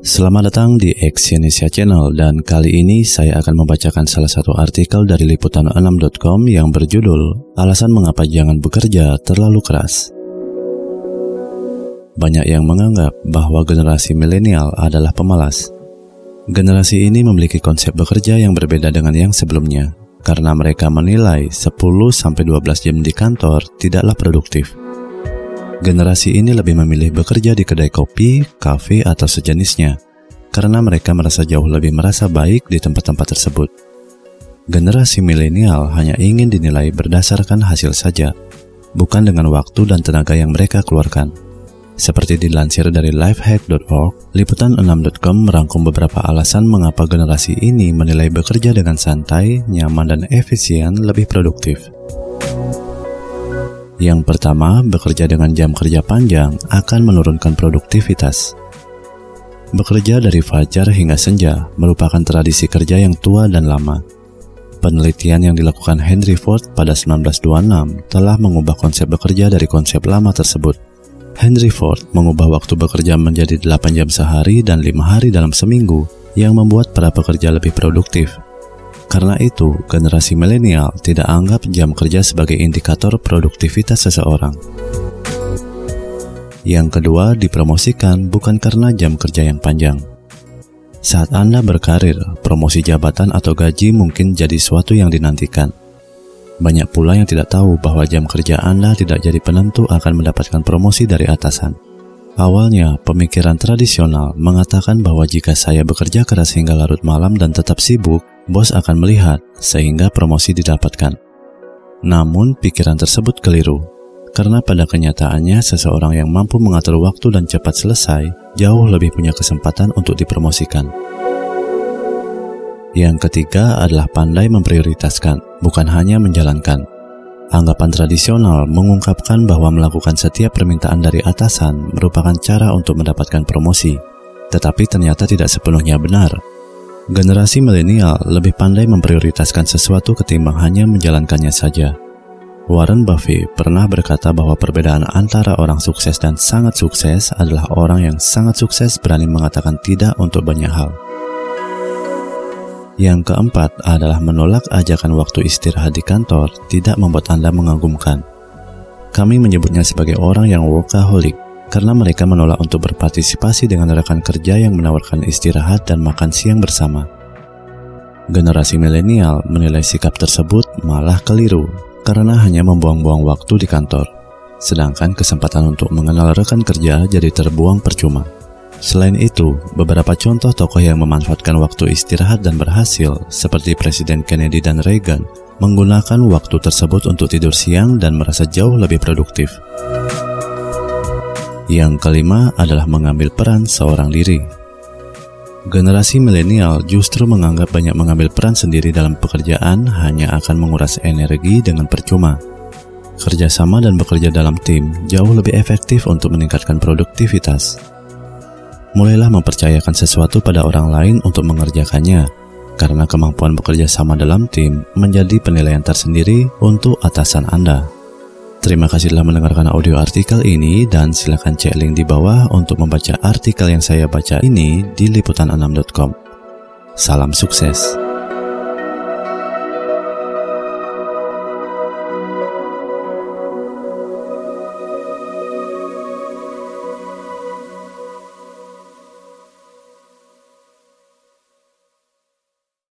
Selamat datang di Exyonesia Channel dan kali ini saya akan membacakan salah satu artikel dari liputan6.com yang berjudul Alasan Mengapa Jangan Bekerja Terlalu Keras. Banyak yang menganggap bahwa generasi milenial adalah pemalas. Generasi ini memiliki konsep bekerja yang berbeda dengan yang sebelumnya karena mereka menilai 10-12 jam di kantor tidaklah produktif. Generasi ini lebih memilih bekerja di kedai kopi, kafe, atau sejenisnya, karena mereka merasa jauh lebih merasa baik di tempat-tempat tersebut. Generasi milenial hanya ingin dinilai berdasarkan hasil saja, bukan dengan waktu dan tenaga yang mereka keluarkan. Seperti dilansir dari lifehack.org, liputan6.com merangkum beberapa alasan mengapa generasi ini menilai bekerja dengan santai, nyaman, dan efisien lebih produktif. Yang pertama, bekerja dengan jam kerja panjang akan menurunkan produktivitas. Bekerja dari fajar hingga senja merupakan tradisi kerja yang tua dan lama. Penelitian yang dilakukan Henry Ford pada 1926 telah mengubah konsep bekerja dari konsep lama tersebut. Henry Ford mengubah waktu bekerja menjadi 8 jam sehari dan 5 hari dalam seminggu yang membuat para pekerja lebih produktif karena itu, generasi milenial tidak anggap jam kerja sebagai indikator produktivitas seseorang. Yang kedua, dipromosikan bukan karena jam kerja yang panjang. Saat Anda berkarir, promosi jabatan atau gaji mungkin jadi suatu yang dinantikan. Banyak pula yang tidak tahu bahwa jam kerja Anda tidak jadi penentu akan mendapatkan promosi dari atasan. Awalnya, pemikiran tradisional mengatakan bahwa jika saya bekerja keras hingga larut malam dan tetap sibuk, bos akan melihat sehingga promosi didapatkan. Namun, pikiran tersebut keliru, karena pada kenyataannya seseorang yang mampu mengatur waktu dan cepat selesai jauh lebih punya kesempatan untuk dipromosikan. Yang ketiga adalah pandai memprioritaskan, bukan hanya menjalankan. Anggapan tradisional mengungkapkan bahwa melakukan setiap permintaan dari atasan merupakan cara untuk mendapatkan promosi, tetapi ternyata tidak sepenuhnya benar. Generasi milenial lebih pandai memprioritaskan sesuatu ketimbang hanya menjalankannya saja. Warren Buffett pernah berkata bahwa perbedaan antara orang sukses dan sangat sukses adalah orang yang sangat sukses berani mengatakan tidak untuk banyak hal. Yang keempat adalah menolak ajakan waktu istirahat di kantor tidak membuat Anda mengagumkan. Kami menyebutnya sebagai orang yang workaholic karena mereka menolak untuk berpartisipasi dengan rekan kerja yang menawarkan istirahat dan makan siang bersama. Generasi milenial menilai sikap tersebut malah keliru karena hanya membuang-buang waktu di kantor, sedangkan kesempatan untuk mengenal rekan kerja jadi terbuang percuma. Selain itu, beberapa contoh tokoh yang memanfaatkan waktu istirahat dan berhasil, seperti Presiden Kennedy dan Reagan, menggunakan waktu tersebut untuk tidur siang dan merasa jauh lebih produktif. Yang kelima adalah mengambil peran seorang diri. Generasi milenial justru menganggap banyak mengambil peran sendiri dalam pekerjaan hanya akan menguras energi dengan percuma. Kerjasama dan bekerja dalam tim jauh lebih efektif untuk meningkatkan produktivitas. Mulailah mempercayakan sesuatu pada orang lain untuk mengerjakannya, karena kemampuan bekerja sama dalam tim menjadi penilaian tersendiri untuk atasan Anda. Terima kasih telah mendengarkan audio artikel ini dan silakan cek link di bawah untuk membaca artikel yang saya baca ini di liputan6.com. Salam sukses.